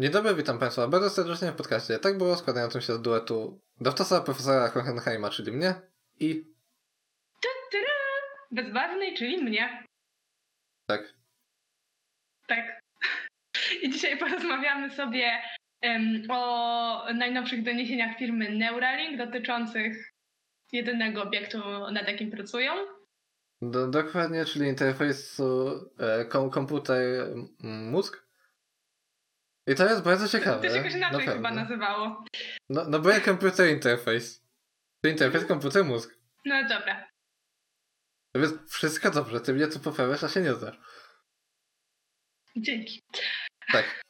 Dzień dobry, witam Państwa bardzo serdecznie w podcaście. Tak było składającym się z duetu dowcasa profesora Hohenheima, czyli mnie i... Bezbarwnej, czyli mnie. Tak. Tak. I dzisiaj porozmawiamy sobie em, o najnowszych doniesieniach firmy Neuralink dotyczących jedynego obiektu, nad jakim pracują. Do, dokładnie, czyli interfejsu e, kom, komputer mózg. I to jest bardzo ciekawe. To się jakoś inaczej naprawdę. chyba nazywało. No, no bo jak komputer interfejs. To interfejs komputer mózg. No dobra. To więc wszystko dobrze, ty mnie tu poprawiasz, a się nie znasz. Dzięki. Tak.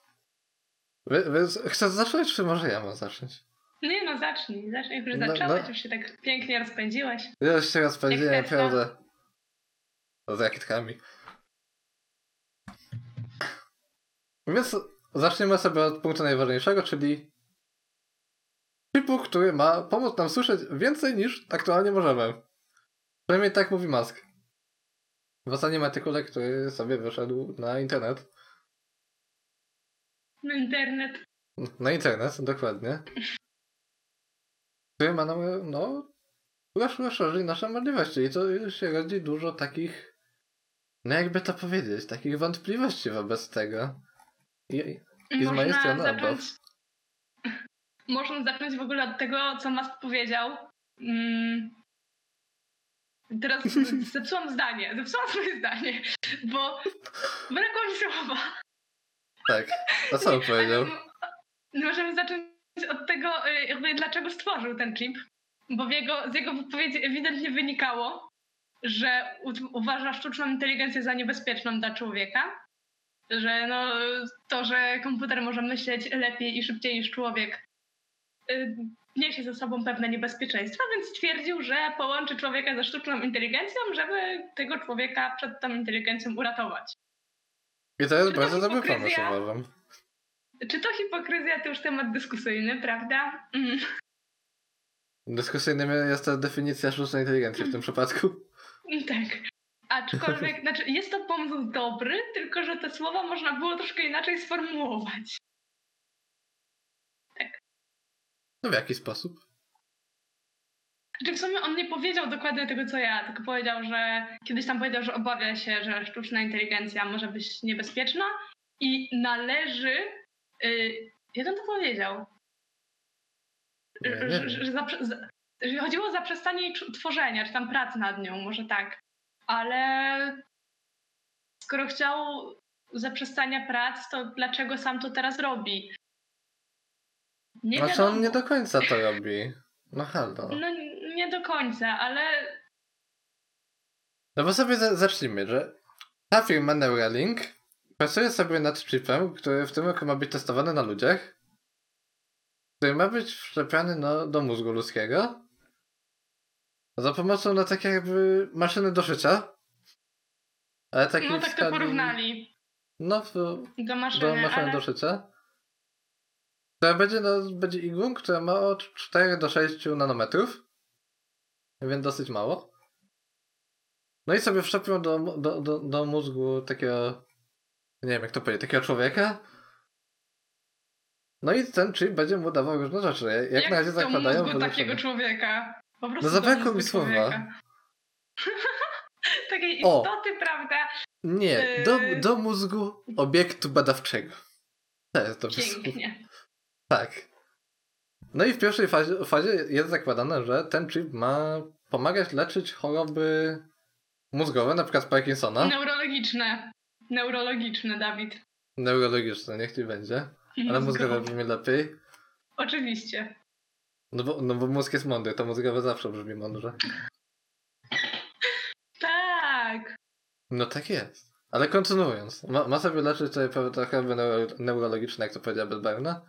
Więc chcesz zacząć, czy może ja mam zacząć? Nie no, zacznij. Zacznij, już No, zacząłeś, no. już się tak pięknie rozpędziłeś. Ja już się Tesla. naprawdę. Z rakietkami. Więc zaczniemy sobie od punktu najważniejszego, czyli chipu, który ma pomóc nam słyszeć więcej niż aktualnie możemy. Przynajmniej tak mówi Musk. W ostatnim artykule, który sobie wyszedł na internet. No internet. Na internet, dokładnie. Który ma nam, no, roz- rozszerzyć nasze możliwości. I to się rodzi dużo takich, no jakby to powiedzieć, takich wątpliwości wobec tego. I, I z mojej strony zacząć... Można zacząć w ogóle od tego, co Musk powiedział. Mm. Teraz zepsułam zdanie, zepsułam swoje zdanie, bo brakło mi słowa. Tak. A co on powiedział? Możemy zacząć od tego, y, jakby dlaczego stworzył ten chip, bo jego, z jego wypowiedzi ewidentnie wynikało, że uważa sztuczną inteligencję za niebezpieczną dla człowieka, że no, to, że komputer może myśleć lepiej i szybciej niż człowiek, y, niesie ze sobą pewne niebezpieczeństwa, więc stwierdził, że połączy człowieka ze sztuczną inteligencją, żeby tego człowieka przed tą inteligencją uratować. I to jest Czy to bardzo dobry pomysł, uważam. Czy to hipokryzja to już temat dyskusyjny, prawda? Mm. Dyskusyjnym jest ta definicja sztucznej inteligencji w tym przypadku. Tak. Aczkolwiek, znaczy jest to pomysł dobry, tylko że te słowa można było troszkę inaczej sformułować. No w jaki sposób? Znaczy w sumie on nie powiedział dokładnie tego, co ja, tylko powiedział, że kiedyś tam powiedział, że obawia się, że sztuczna inteligencja może być niebezpieczna i należy. Yy, on to powiedział? Nie, nie że, że, zaprze- za- że chodziło o zaprzestanie jej tworzenia, czy tam pracy nad nią, może tak. Ale skoro chciał zaprzestania prac, to dlaczego sam to teraz robi? Nie Znaczy wiadomo. on nie do końca to robi. No halo. No nie do końca, ale No bo sobie za- zacznijmy, że ta firma Neuralink pracuje sobie nad chipem, który w tym roku ma być testowany na ludziach, który ma być wszczepiany no, do mózgu ludzkiego za pomocą no tak jakby maszyny do szycia. Ale takiej no tak to porównali No, w, do maszyny, do maszyny ale... do szycia. Która będzie, no, będzie igłą, która ma od 4 do 6 nanometrów. Więc dosyć mało. No i sobie wszczepią do, do, do, do mózgu takiego, nie wiem jak to powiedzieć, takiego człowieka. No i ten chip będzie mu dawał różne rzeczy. Jak, jak na razie do zakładają mózgu takiego człowieka. Po prostu No zabrakło mi słowa. Takiej O! istoty, prawda? Nie, do, Yy. do mózgu obiektu badawczego. To jest dobry słów. Pięknie. Tak. No i w pierwszej fazie, fazie jest zakładane, że ten chip ma pomagać leczyć choroby mózgowe, na przykład Parkinsona, Neurologiczne. Neurologiczne, Dawid. neurologiczne, niech ci będzie, ale mózgowe brzmi lepiej. Oczywiście. No bo, no bo mózg jest mądry, to mózgowe zawsze brzmi mądrze. Tak. No tak jest. Ale kontynuując, ma, ma sobie leczyć te pe- te choroby neuro, neurologiczne, jak to powiedziała Bedbarna,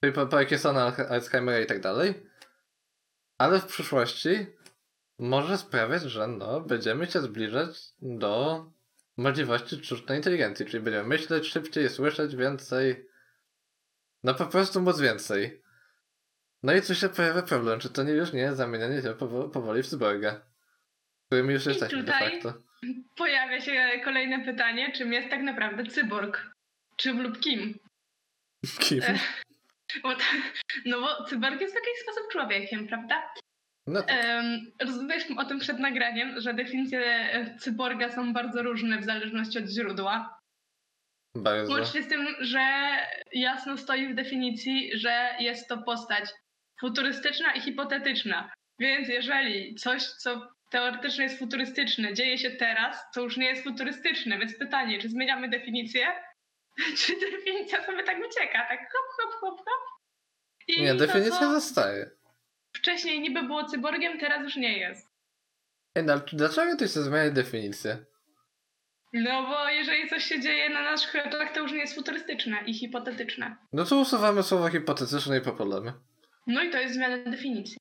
czyli pa- Parkinsona, Alzheimera i tak dalej. Ale w przyszłości może sprawiać, że no, będziemy się zbliżać do możliwości sztucznej inteligencji, czyli będziemy myśleć szybciej, słyszeć więcej. No po prostu móc więcej. No i tu się pojawia problem, czy to nie już nie jest zamienianie się powo- powoli w cyborga, którym już jesteśmy de facto. Pojawia się kolejne pytanie, czym jest tak naprawdę cyborg? Czym lub kim? Kim? Bo to, no bo cyborg jest w jakiś sposób człowiekiem, prawda? No tak. Rozmawialiśmy o tym przed nagraniem, że definicje e, cyborga są bardzo różne w zależności od źródła. Bardzo. Łącznie z tym, że jasno stoi w definicji, że jest to postać futurystyczna i hipotetyczna. Więc jeżeli coś, co teoretycznie jest futurystyczne, dzieje się teraz, to już nie jest futurystyczne. Więc pytanie, czy zmieniamy definicję? Czy definicja sobie tak ucieka? Tak hop, hop, hop, hop. I Nie, to, definicja co zostaje. wcześniej niby było cyborgiem, teraz już nie jest. Ej, no, dlaczego ty chcesz zmieniać definicję? No bo jeżeli coś się dzieje na naszych oczach, to już nie jest futurystyczne i hipotetyczne. No to usuwamy słowa hipotetyczne i popolemy. No i to jest zmiana definicji.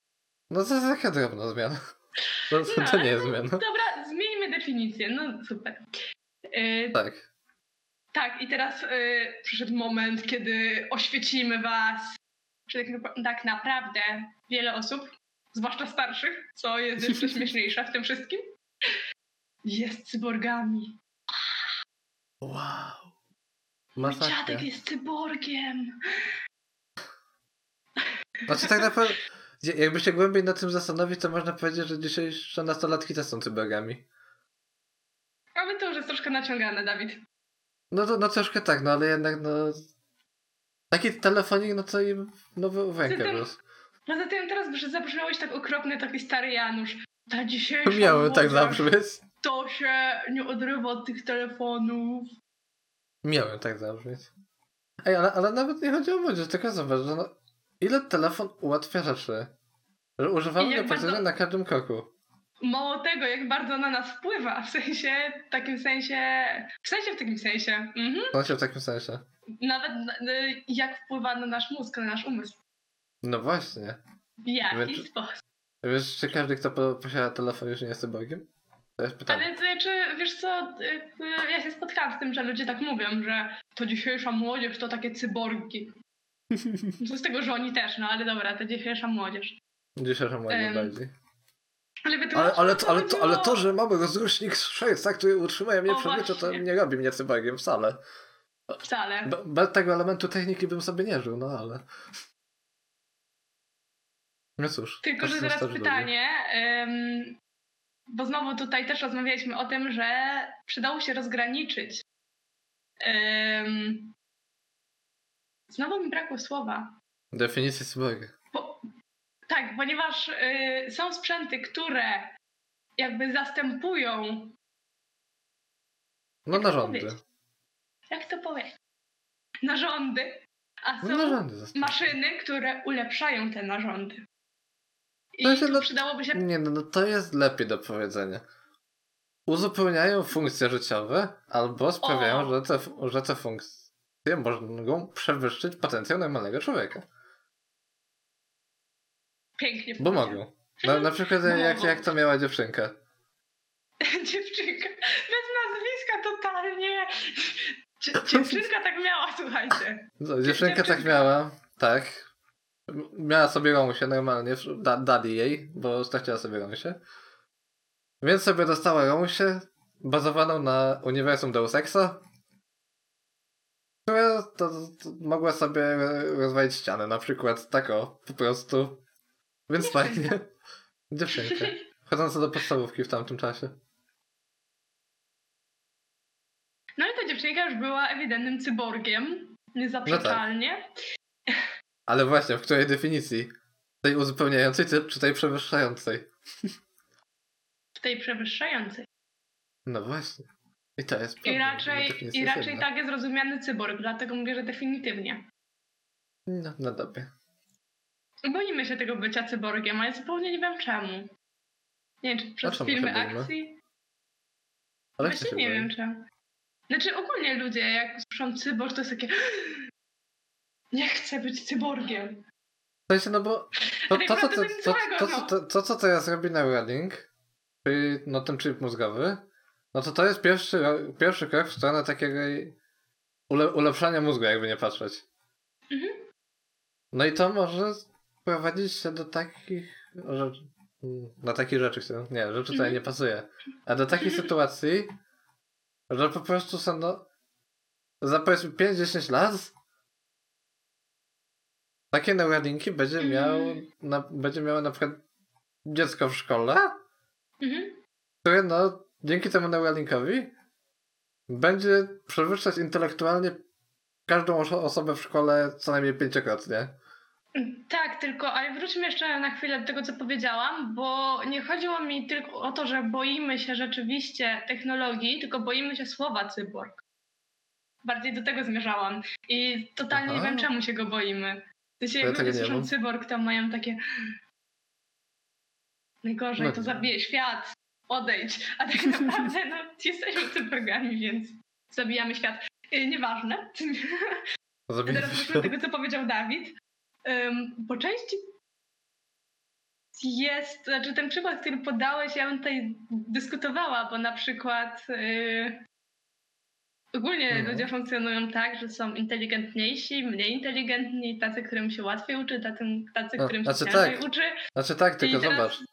No to jest taka drobna zmiana. To, to, to nie jest zmiana. Dobra, zmieńmy definicję. No super. Yy, Tak. tak, i teraz yy, przyszedł moment, kiedy oświecimy was, że tak, tak naprawdę wiele osób, zwłaszcza starszych, co jest jeszcze śmieszniejsze w tym wszystkim, jest cyborgami. Wow. Mój Masakra. dziadek jest cyborgiem. Znaczy tak naprawdę, jakby się głębiej nad tym zastanowić, to można powiedzieć, że dzisiejsze nastolatki też są cyborgami. Ale to już jest troszkę naciągane, Dawid. No to no troszkę tak, no ale jednak no... Taki telefonik, no to im no, w, w rękę Zatem- wrósł. Poza tym teraz zabrzmiałeś tak okropnie, taki stary Janusz. Ta dzisiejsza Miałem tak zabrzmieć. To się nie odrywa od tych telefonów. Miałem tak zabrzmieć. Ej, ale, ale nawet nie chodzi o młodzież, tylko zobacz, że no, ile telefon ułatwia rzeczy. Że używamy go praktycznie na każdym kroku. Mało tego, jak bardzo na nas wpływa, w sensie, w takim sensie, w sensie w takim sensie, mhm. No się w takim sensie. nawet y, jak wpływa na nasz mózg, na nasz umysł. No właśnie. W jaki Więc- sposób. Wiesz, czy każdy, kto po, posiada telefon już nie jest cyborgiem? To jest pytanie. Ale czy, wiesz co, y, y, ja się spotkałam z tym, że ludzie tak mówią, że to dzisiejsza młodzież to takie cyborgi. Z tego, że oni też, no ale dobra, to dzisiejsza młodzież. Dzisiejsza moja Em, bardziej. Ale, Ale, ale, to, ale, to, ale to, że mamy rozrusznik Szwajca, który utrzymuje mnie byciu, to nie robi mnie cyborgiem wcale. Wcale. Be- Bez tego elementu techniki bym sobie nie żył, no ale... No cóż. Tylko, tacy że teraz pytanie, ym, bo znowu tutaj też rozmawialiśmy o tym, że przydało się rozgraniczyć. Ym, znowu mi brakło słowa. Definicja cyborga. Bo, tak, ponieważ y, są sprzęty, które jakby zastępują, No Jak to narządy. powiedzieć? jak to powiedzieć, narządy, a są No narządy maszyny, które ulepszają te narządy. I To się tu no- przydałoby się Nie, no, no to jest lepiej do powiedzenia. Uzupełniają funkcje życiowe albo sprawiają, O. że te, że te funkcje mogą przewyższyć potencjał normalnego człowieka. pięknie Bo mogą. Na, na przykład Bo jak, jak to miała dziewczynka. Dziewczynka. Bez nazwiska totalnie. Dzie- Dziewczynka tak miała, słuchajcie. No, dziewczynka tak miała, tak. Miała sobie Romusie normalnie, da, dali jej, bo straciła sobie Romusie. Więc sobie dostała Romusie, bazowaną na uniwersum Deus Exa, to, to mogła sobie rozwalić ścianę, na przykład tak o, po prostu. Więc fajnie. Dziewczynka. Chodząca do podstawówki w tamtym czasie. No i ta dziewczynka już była ewidentnym cyborgiem. Niezaprzeczalnie. Ale właśnie, w której definicji? Tej uzupełniającej czy tej przewyższającej? W tej przewyższającej. No właśnie. I to jest I problem, że raczej, definicja I jest raczej tak jest rozumiany cyborg, dlatego mówię, że definitywnie. No, no dobra. Boimy się tego bycia cyborgiem, a ja zupełnie nie wiem czemu. Nie wiem, czy przez filmy akcji? Ale Właśnie nie wiem czemu. Znaczy ogólnie ludzie, jak słyszą cyborg, to jest takie... Nie chcę być cyborgiem. W sensie, no bo to, Tak to, co, to, to to, to, no. to, to, co teraz robi Neuralink, czyli no, ten chip mózgowy, no to to jest pierwszy, pierwszy krok w stronę takiego ule, ulepszania mózgu, jakby nie patrzeć. Mhm. No i to może prowadzić się do takich rzeczy, na takich rzeczy, nie, rzeczy tutaj Mhm. nie pasuje, a do takiej sytuacji, że po prostu są no, za powiedzmy 5-10 lat takie Neuralinki będzie miał, Mhm. na, będzie miało na przykład dziecko w szkole, Mhm. które no dzięki temu Neuralinkowi będzie przewyższać intelektualnie każdą oso- osobę w szkole co najmniej pięciokrotnie. Tak, tylko ale wróćmy jeszcze na chwilę do tego, co powiedziałam, bo nie chodziło mi tylko o to, że boimy się rzeczywiście technologii, tylko boimy się słowa cyborg. Bardziej do tego zmierzałam. I totalnie nie Aha. wiem, czemu się go boimy. W sensie, Ja jak tego ludzie nie słyszą cyborg, to mają takie najgorzej, No to nie. zabije świat, odejdź. A tak naprawdę no, jesteśmy cyborgami, więc zabijamy świat. Yy, nieważne. Zabijmy Teraz wróćmy tego, co powiedział Dawid. Um, po części jest, znaczy ten przykład, który podałeś, ja bym tutaj dyskutowała, bo na przykład yy, ogólnie No. ludzie funkcjonują tak, że są inteligentniejsi, mniej inteligentni, tacy, którym się łatwiej uczy, tacy, tacy No, którym się znaczy ciężej tak. uczy. Znaczy tak, tylko teraz- zobacz.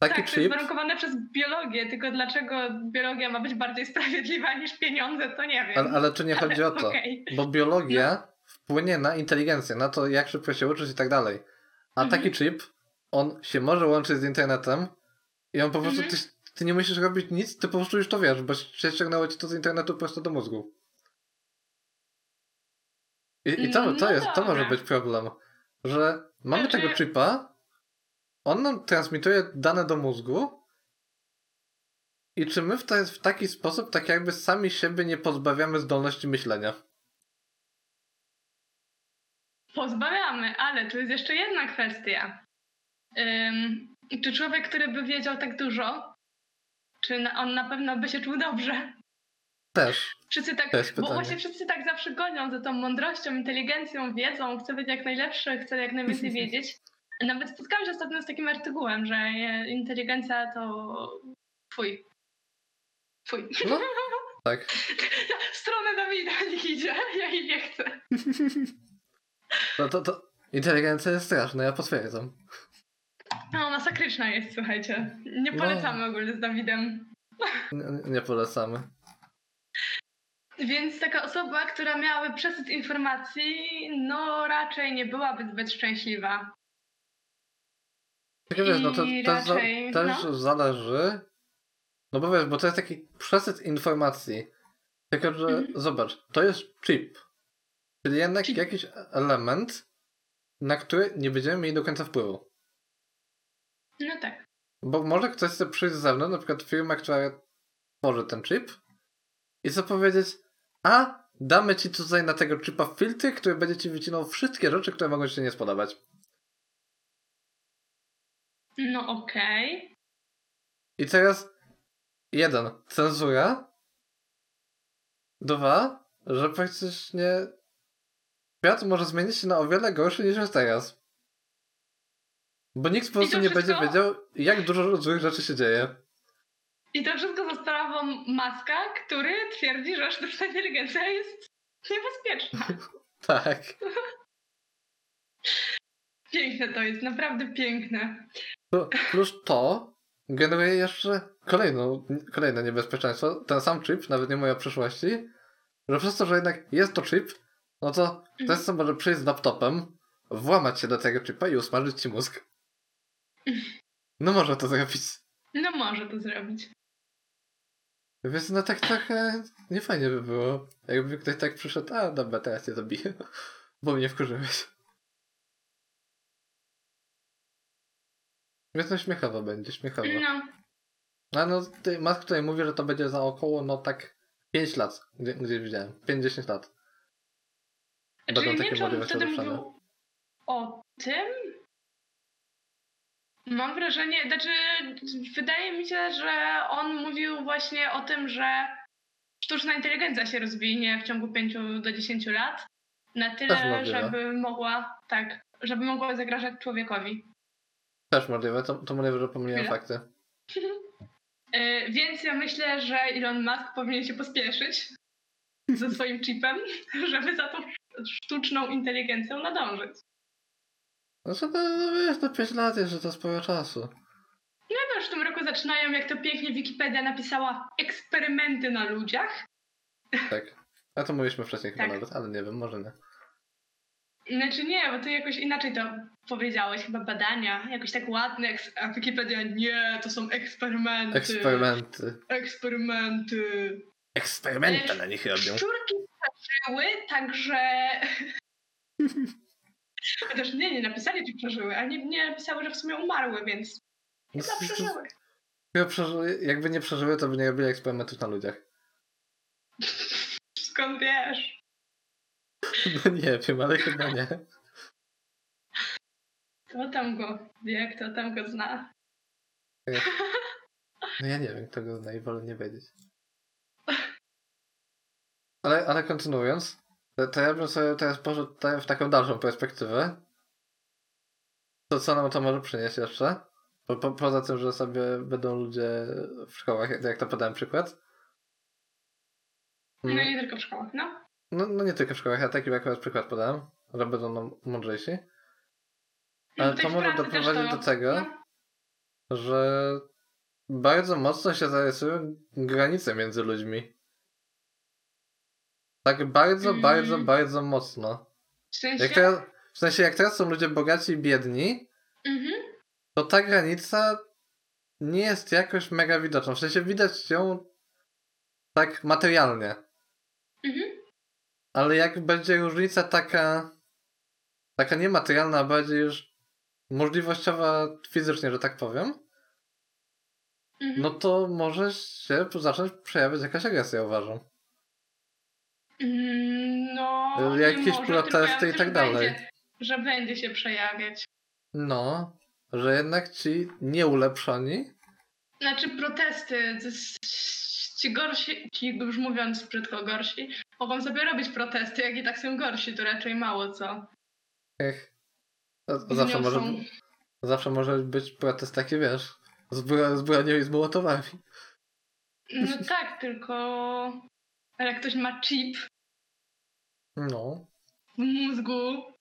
Taki tak, to jest chip, warunkowane przez biologię, tylko dlaczego biologia ma być bardziej sprawiedliwa niż pieniądze, to nie wiem. ale, ale tu nie chodzi o to. Okej. Bo biologia wpłynie na inteligencję, na to, jak szybko się uczyć i tak dalej. A Mhm. taki chip, on się może łączyć z internetem i on po prostu, Mhm. ty, ty nie musisz robić nic, ty po prostu już to wiesz, bo się ściągnęło ci to z internetu prosto do mózgu. I, i to, No to, jest, to może być problem, że mamy Znaczy- tego chipa, on nam transmituje dane do mózgu i czy my w, ta, w taki sposób tak jakby sami siebie nie pozbawiamy zdolności myślenia? Pozbawiamy, ale tu jest jeszcze jedna kwestia. Ym, czy człowiek, który by wiedział tak dużo, czy on na pewno by się czuł dobrze? Też. Wszyscy tak, bo właśnie wszyscy tak zawsze gonią za tą mądrością, inteligencją, wiedzą, chce być jak najlepszy, chce jak najwięcej wiedzieć. Nawet spotkałam się ostatnio z takim artykułem, że inteligencja to twój. Twój. No. Tak. W stronę Dawida niech idzie, ja jej nie chcę. No to, to inteligencja jest straszna, ja potwierdzam. No, masakryczna jest, słuchajcie. Nie No. polecamy ogólnie z Dawidem. Nie, nie polecamy. Więc taka osoba, która miałaby przesyt informacji, no raczej nie byłaby zbyt szczęśliwa. Tylko wiesz, no to za, raczej, też no. zależy. No bo wiesz, bo to jest taki przesyt informacji. Tylko, że Mhm. zobacz, to jest chip. Czyli jednak Chip. jakiś element, na który nie będziemy mieli do końca wpływu. No tak. Bo może ktoś chce przyjść z zewnątrz, na przykład firma, która tworzy ten chip i co powiedzieć, a damy ci tutaj na tego chipa filtry, który będzie ci wycinał wszystkie rzeczy, które mogą ci się nie spodobać. No okej. I teraz jeden, cenzura. Dwa, że praktycznie świat może zmienić się na o wiele gorszy niż jest teraz. Bo nikt po prostu nie będzie wszystko- wiedział, jak dużo złych rzeczy się dzieje. I to wszystko za sprawą Maska, który twierdzi, że sztuczna inteligencja jest niebezpieczna. Tak. Piękne to jest, naprawdę piękne. Plu- Plus to generuje jeszcze kolejną, kolejne niebezpieczeństwo. Ten sam chip, nawet nie moja przyszłości, że przez to, że jednak jest to chip, no to ktoś co może przyjść z laptopem, włamać się do tego chipa i usmażyć ci mózg. No może to zrobić. No może to zrobić. Więc no tak trochę niefajnie by było, jakby ktoś tak przyszedł, a dobra, teraz cię zabiję, bo mnie wkurzyłeś. Więc no śmiechowo będzie, śmiechowo. No, A no, ty, Musk tutaj mówi, że to będzie za około, no tak 5 lat, gdzie, gdzieś widziałem. 5-10 lat. Będą Czyli nie takie wiem, czy on możliwości wtedy ulepszone. mówił o tym? Mam wrażenie, znaczy wydaje mi się, że on mówił właśnie o tym, że sztuczna inteligencja się rozwinie w ciągu 5 do 10 lat na tyle, żeby mogła, tak, żeby mogła zagrażać człowiekowi. Też możliwe, to, to możliwe, że pomyliłem Chwilę. fakty. Yy, więc ja myślę, że Elon Musk powinien się pospieszyć ze swoim chipem, żeby za tą sztuczną inteligencją nadążyć. No co to, no wiesz, to 5 lat jeszcze to sporo czasu. No już w tym roku zaczynają, jak to pięknie Wikipedia napisała, eksperymenty na ludziach. Tak. A to mówiliśmy wcześniej chyba Tak. nawet, ale nie wiem, może nie. Znaczy nie, bo ty jakoś inaczej to powiedziałeś, chyba badania, jakoś tak ładnie, eks- a Wikipedia nie, to są eksperymenty. Eksperymenty. Eksperymenty. Eksperymenty na nich robią. Szczurki przeżyły, także... Chociaż nie, nie napisali, czy przeżyły, a nie, nie napisały, że w sumie umarły, więc chyba przeżyły. Chyba przeżyły, jakby nie przeżyły, to by nie robili eksperymentów na ludziach. Skąd wiesz? No nie wiem, ale chyba nie. Kto tam go wie, kto tam go zna? No ja nie wiem, kto go zna i wolę nie wiedzieć. Ale, ale kontynuując, to, to ja bym sobie teraz poszedł tutaj w taką dalszą perspektywę. To co nam to może przynieść jeszcze? Po, po, poza tym, że sobie będą ludzie w szkołach, jak, jak to podałem przykład. No Mm, nie tylko w szkołach, no. No, no nie tylko w szkołach, ja taki akurat przykład podałem, że będą mądrzejsi. Ale No to tej może doprowadzić to- do tego, no. że bardzo mocno się zarysują granice między ludźmi. Tak bardzo, Mm. bardzo, bardzo mocno. W sensie... Jak teraz, w sensie, jak teraz są ludzie bogaci i biedni, Mhm. to ta granica nie jest jakoś mega widoczna. W sensie widać ją tak materialnie. Ale jak będzie różnica taka, taka niematerialna, a bardziej już możliwościowa fizycznie, że tak powiem, Mhm. no to może się zacząć przejawiać jakaś agresja, uważam. Mm, No. Jakieś może, protesty i tak dalej. Będzie, że będzie się przejawiać. No, że jednak ci nieulepszoni, Znaczy protesty, ci gorsi, ci już mówiąc brzydko gorsi, mogą sobie robić protesty, jak i tak są gorsi, to raczej mało co. ech, to, to zawsze, może, wniosą. zawsze może być protest taki, wiesz, z, bro, z bronią i z mołotowami. No tak, tylko ale jak ktoś ma chip No, w mózgu,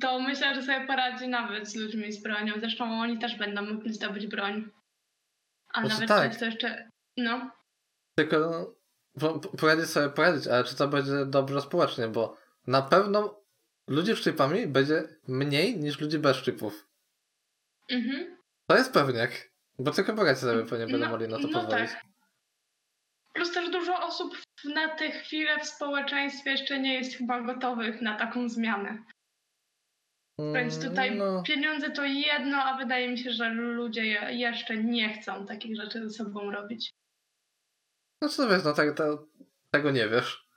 to myślę, że sobie poradzi nawet z ludźmi z bronią. Zresztą oni też będą mogli zdobyć broń. A Znaczy nawet tak. często jeszcze. No. Tylko po- po- poradzić sobie poradzić, ale czy to będzie dobrze społecznie, bo na pewno ludzi z chipami będzie mniej niż ludzi bez chipów. Mhm. To jest pewniak, bo tylko bogaci sobie pewnie będą No, mogli na to no pozwolić. tak. Plus też dużo osób na tę chwilę w społeczeństwie jeszcze nie jest chyba gotowych na taką zmianę. Więc Mm, tutaj no. pieniądze to jedno, a wydaje mi się, że ludzie je- jeszcze nie chcą takich rzeczy ze sobą robić. No co wiesz, no tak, to, tego nie wiesz.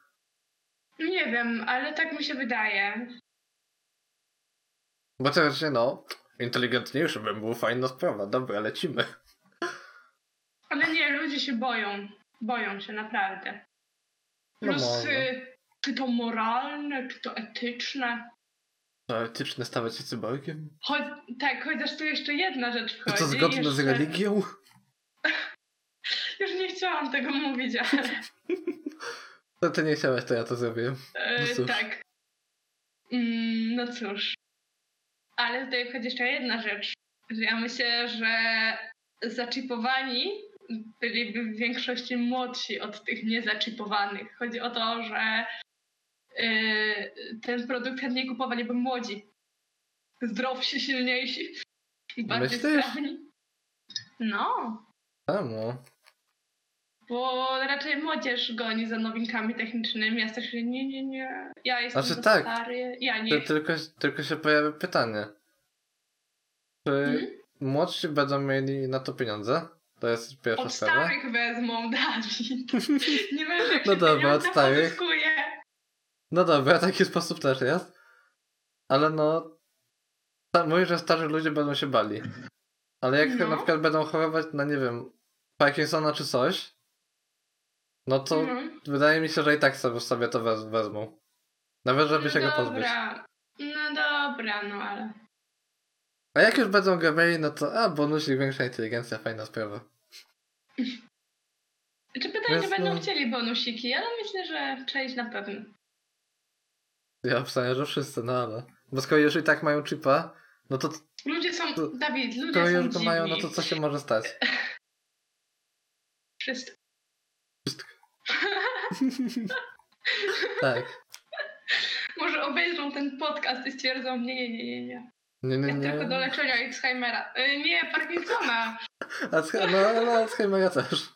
Nie wiem, ale tak mi się wydaje. Bo teoretycznie, no, inteligentniejszy bym był, fajna sprawa, dobra, lecimy. Ale nie, ludzie się boją. Boją się naprawdę. No Plus, y, czy to moralne, czy to etyczne. To etyczne stawać się cyborgiem? Choć, tak, chociaż tu jeszcze jedna rzecz Czy wchodzi. to zgodne z jeszcze, religią? Chciałam tego mówić, ale To ty nie chciałeś, to ja to zrobiłem. e, No cóż. tak. Mm, no cóż. Ale tutaj wchodzi jeszcze jedna rzecz. Ja myślę, że zaczipowani byliby w większości młodsi od tych niezaczipowanych. Chodzi o to, że y, ten produkt chętniej kupowaliby młodzi. Zdrowsi, silniejsi bardziej Myślisz? sprawni. No, Czemu? Bo raczej młodzież goni za nowinkami technicznymi. Ja też nie, nie, nie. Ja jestem Znaczy tak. stary. Ja nie chcę. tylko, tylko się pojawia pytanie. Czy Mhm. młodsi będą mieli na to pieniądze? To jest pierwsza Od sprawa. starych wezmą, Dawid. Nie wiesz, jak No się dobra, od starych. pozyskuje. No dobra, taki sposób też jest. Ale no. Mówisz, że starzy ludzie będą się bali. Ale jak No. na przykład będą chorować na, nie wiem, Parkinsona czy coś, no to Mhm. wydaje mi się, że i tak sobie, sobie to wez, wezmą. Nawet, żeby No się go pozbyć. dobra. No dobra, no ale. A jak już będą go mieli, no to a, bonusik, większa inteligencja, fajna sprawa. Czy pytanie, Wiesz, będą no- chcieli bonusiki, ale myślę, że część na pewno. Ja obstawiam, że wszyscy, no ale... Bo skoro już i tak mają chipa, no to Ludzie są, Dawid, ludzie skoro są już go dziwni. mają, no to co się może stać? Wszystko. tak. Może obejrzą ten podcast i stwierdzą, nie, nie, nie, nie, nie. Nie, nie, Ja nie. tylko do leczenia Alzheimera. Y, nie, Parkinsona. Alzhe- no, no Alzheimera też.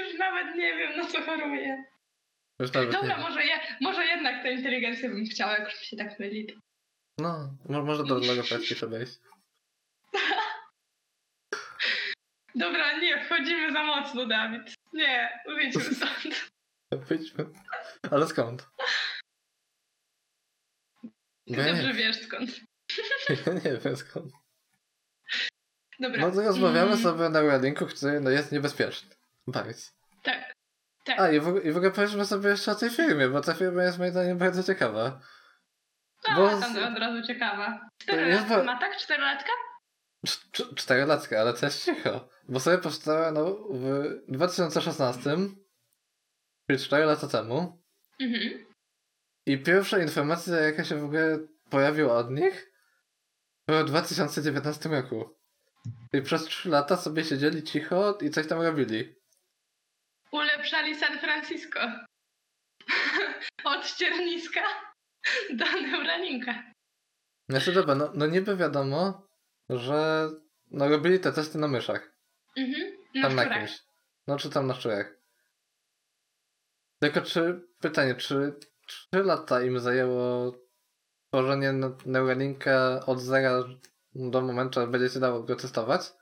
Już nawet nie wiem, na co choruję. Już nawet Dobra, może, je, może jednak tę inteligencję bym chciała, jak już mi się tak myli. No, mo- może do logopedki trzeba iść. Dobra, nie, wchodzimy za mocno, Dawid. Nie, wyjdźmy stąd. Wyjdźmy. Ale skąd? Ty Bo ja dobrze nie, wiesz skąd. ja nie wiem skąd. Dobra. No to rozmawiamy Mm, sobie na Reddinku, który no, jest niebezpieczny. Bardzo. Tak. Tak. A i w, ogóle- i w ogóle powiedzmy sobie jeszcze o tej firmie, bo ta firma jest moim zdaniem bardzo ciekawa. A, bo tam z- od razu ciekawa. jest Czterolatka ba- ma tak? Czterolatka? Cz- cz- Czterolatka, ale też cicho. Bo sobie powstała no, w 2016, czyli 4 lata temu. Mhm. I pierwsza informacja, jaka się w ogóle pojawiła od nich, była w 2019 roku. I przez 3 lata sobie siedzieli cicho i coś tam robili. Ulepszali San Francisco. Od ścierniska do Neuralinka. Znaczy dobra, no, no niby wiadomo, że no robili te testy na myszach. Mhm. Na Tam na kimś. No czy tam na szczurach. Tylko czy, pytanie, czy 3 lata im zajęło tworzenie ne- Neuralinka od zera do momentu, aż będzie się dało go testować?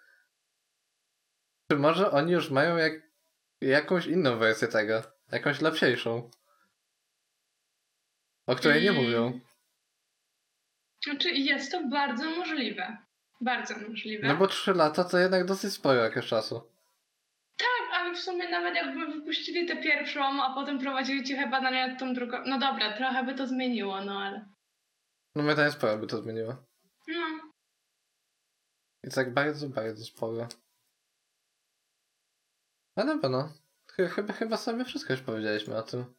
Czy może oni już mają jak, jakąś inną wersję tego? Jakąś lepsiejszą? O której nie mówią. Znaczy jest to bardzo możliwe. Bardzo możliwe. No bo 3 lata to jednak dosyć sporo jakiegoś czasu. Tak, ale w sumie nawet jakby wypuścili tę pierwszą, a potem prowadzili ciche badania nad tą drugą. No dobra, trochę by to zmieniło, no ale. No moim zdaniem sporo by to zmieniło. No. I tak bardzo, bardzo sporo. No dobra, no. Ch- Chyba, chyba sobie wszystko już powiedzieliśmy o tym.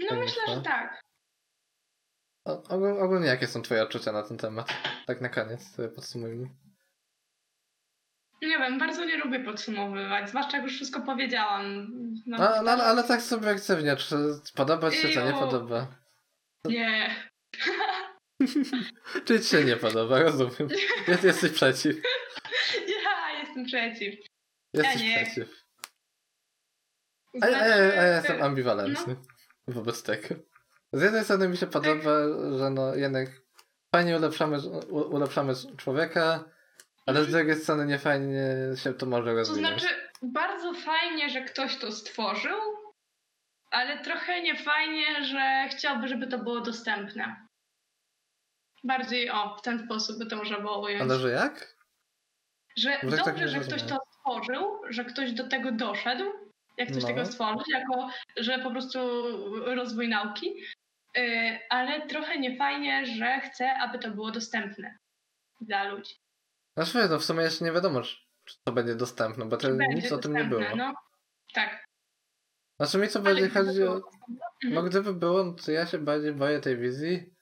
No Tak myślę, myślę. że tak. Ogólnie jakie są twoje odczucia na ten temat? Tak na koniec sobie podsumujmy. Nie wiem, bardzo nie lubię podsumowywać, zwłaszcza jak już wszystko powiedziałam. No, No, no ale, tak subiektywnie, czy podoba ci się, czy nie podoba? Nie. Czy ci się nie podoba, rozumiem. Jest, jesteś przeciw. Ja jestem przeciw. Jesteś nie. przeciw. A, a, ja- a ja jestem ambiwalentny No. wobec tego. Z jednej strony mi się podoba, że no jednak fajnie ulepszamy, ulepszamy człowieka, ale z Mhm. drugiej strony nie fajnie się to może To rozwinąć. znaczy, bardzo fajnie, że ktoś to stworzył, ale trochę nie fajnie, że chciałby, żeby to było dostępne. Bardziej o, w ten sposób by to można było ująć. Ale że jak? Że tak tak dobrze, nie że ktoś to stworzył, że ktoś do tego doszedł, jak coś No. tego stworzyć, jako, że po prostu rozwój nauki, ale trochę niefajnie, że chce, aby to było dostępne dla ludzi. Znaczy no w sumie jeszcze nie wiadomo, czy to będzie dostępne, bo to nic o tym nie było. No, tak. Znaczy mi co bardziej chodzi o... było- No Mhm. gdyby było, no to ja się bardziej boję tej wizji.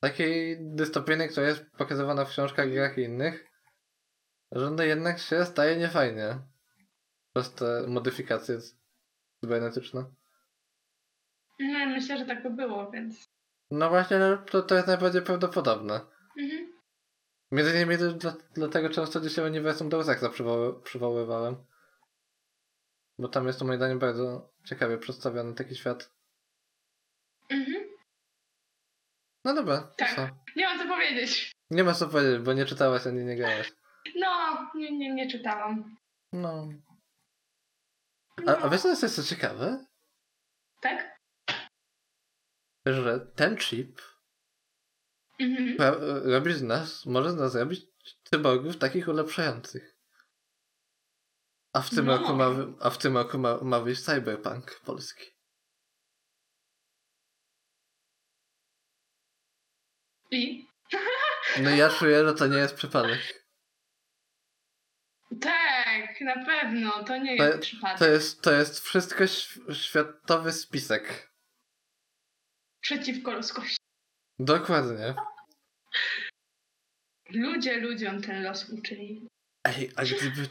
Takiej dystopijnej, która jest pokazywana w książkach, grach i innych. Że no jednak się staje niefajnie. Przez te modyfikacje cybernetyczne. No, myślę, że tak by było, więc. No właśnie, no to, to jest najbardziej prawdopodobne. Mhm. Między innymi dla, dlatego często dzisiaj uniwersum Deus Exa przywoły, przywoływałem. Bo tam jest to moim zdaniem bardzo ciekawie przedstawiony taki świat. Mhm. No dobra, Tak. co? Nie mam co powiedzieć. Nie ma co powiedzieć, bo nie czytałaś ani nie grałaś. No, nie, nie, nie czytałam. No. No, A, a wiesz co jest jeszcze ciekawe? Tak? Że ten chip Mhm. robi z nas, może z nas zrobić cyborgów takich ulepszających. A w tym No. roku ma, a w tym roku ma, ma wyjść cyberpunk polski. I? No ja czuję, że to nie jest przypadek. Tak, na pewno. To nie To- jest przypadek. To jest, to jest wszystko światowy spisek. Przeciwko ludzkości. Dokładnie. Ludzie ludziom ten los uczyli. Ej, a gdyby,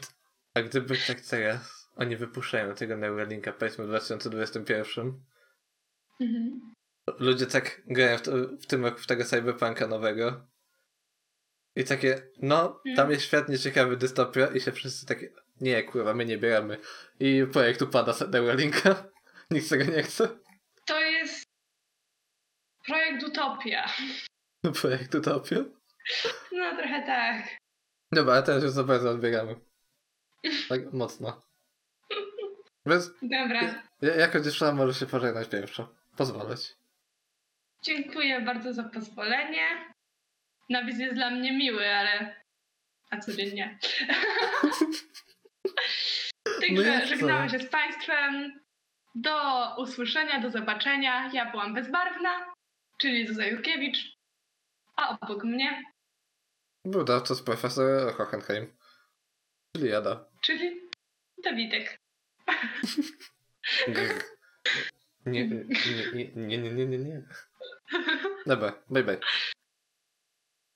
a gdyby tak teraz oni wypuszczają tego Neuralinka powiedzmy w 2021 Mhm. ludzie tak grają w, to, w tym roku w tego cyberpunka nowego. I takie, no, tam jest świat nieciekawy dystopia i się wszyscy takie, nie kurwa, my nie bieramy. I projekt upada z Neuralinka. Nikt tego nie chce. Projekt Utopia. Projekt Utopia. No trochę tak. Dobra, teraz już za bardzo odbieramy. Tak mocno. Więc Dobra. ja- jako dziewczyna możesz się pożegnać pierwszo. Pozwolę ci. Dziękuję bardzo za pozwolenie. Napis jest dla mnie miły, ale. A codziennie. No Także to? żegnamy się z Państwem. Do usłyszenia, do zobaczenia. Ja byłam bezbarwna, czyli Zuza Jurkiewicz. A obok mnie, Był dawca profesor Hohenheim. Czyli jada. czyli Dawidek. Nie, nie, nie, nie, nie, nie, nie, nie. Dobra, bye bye.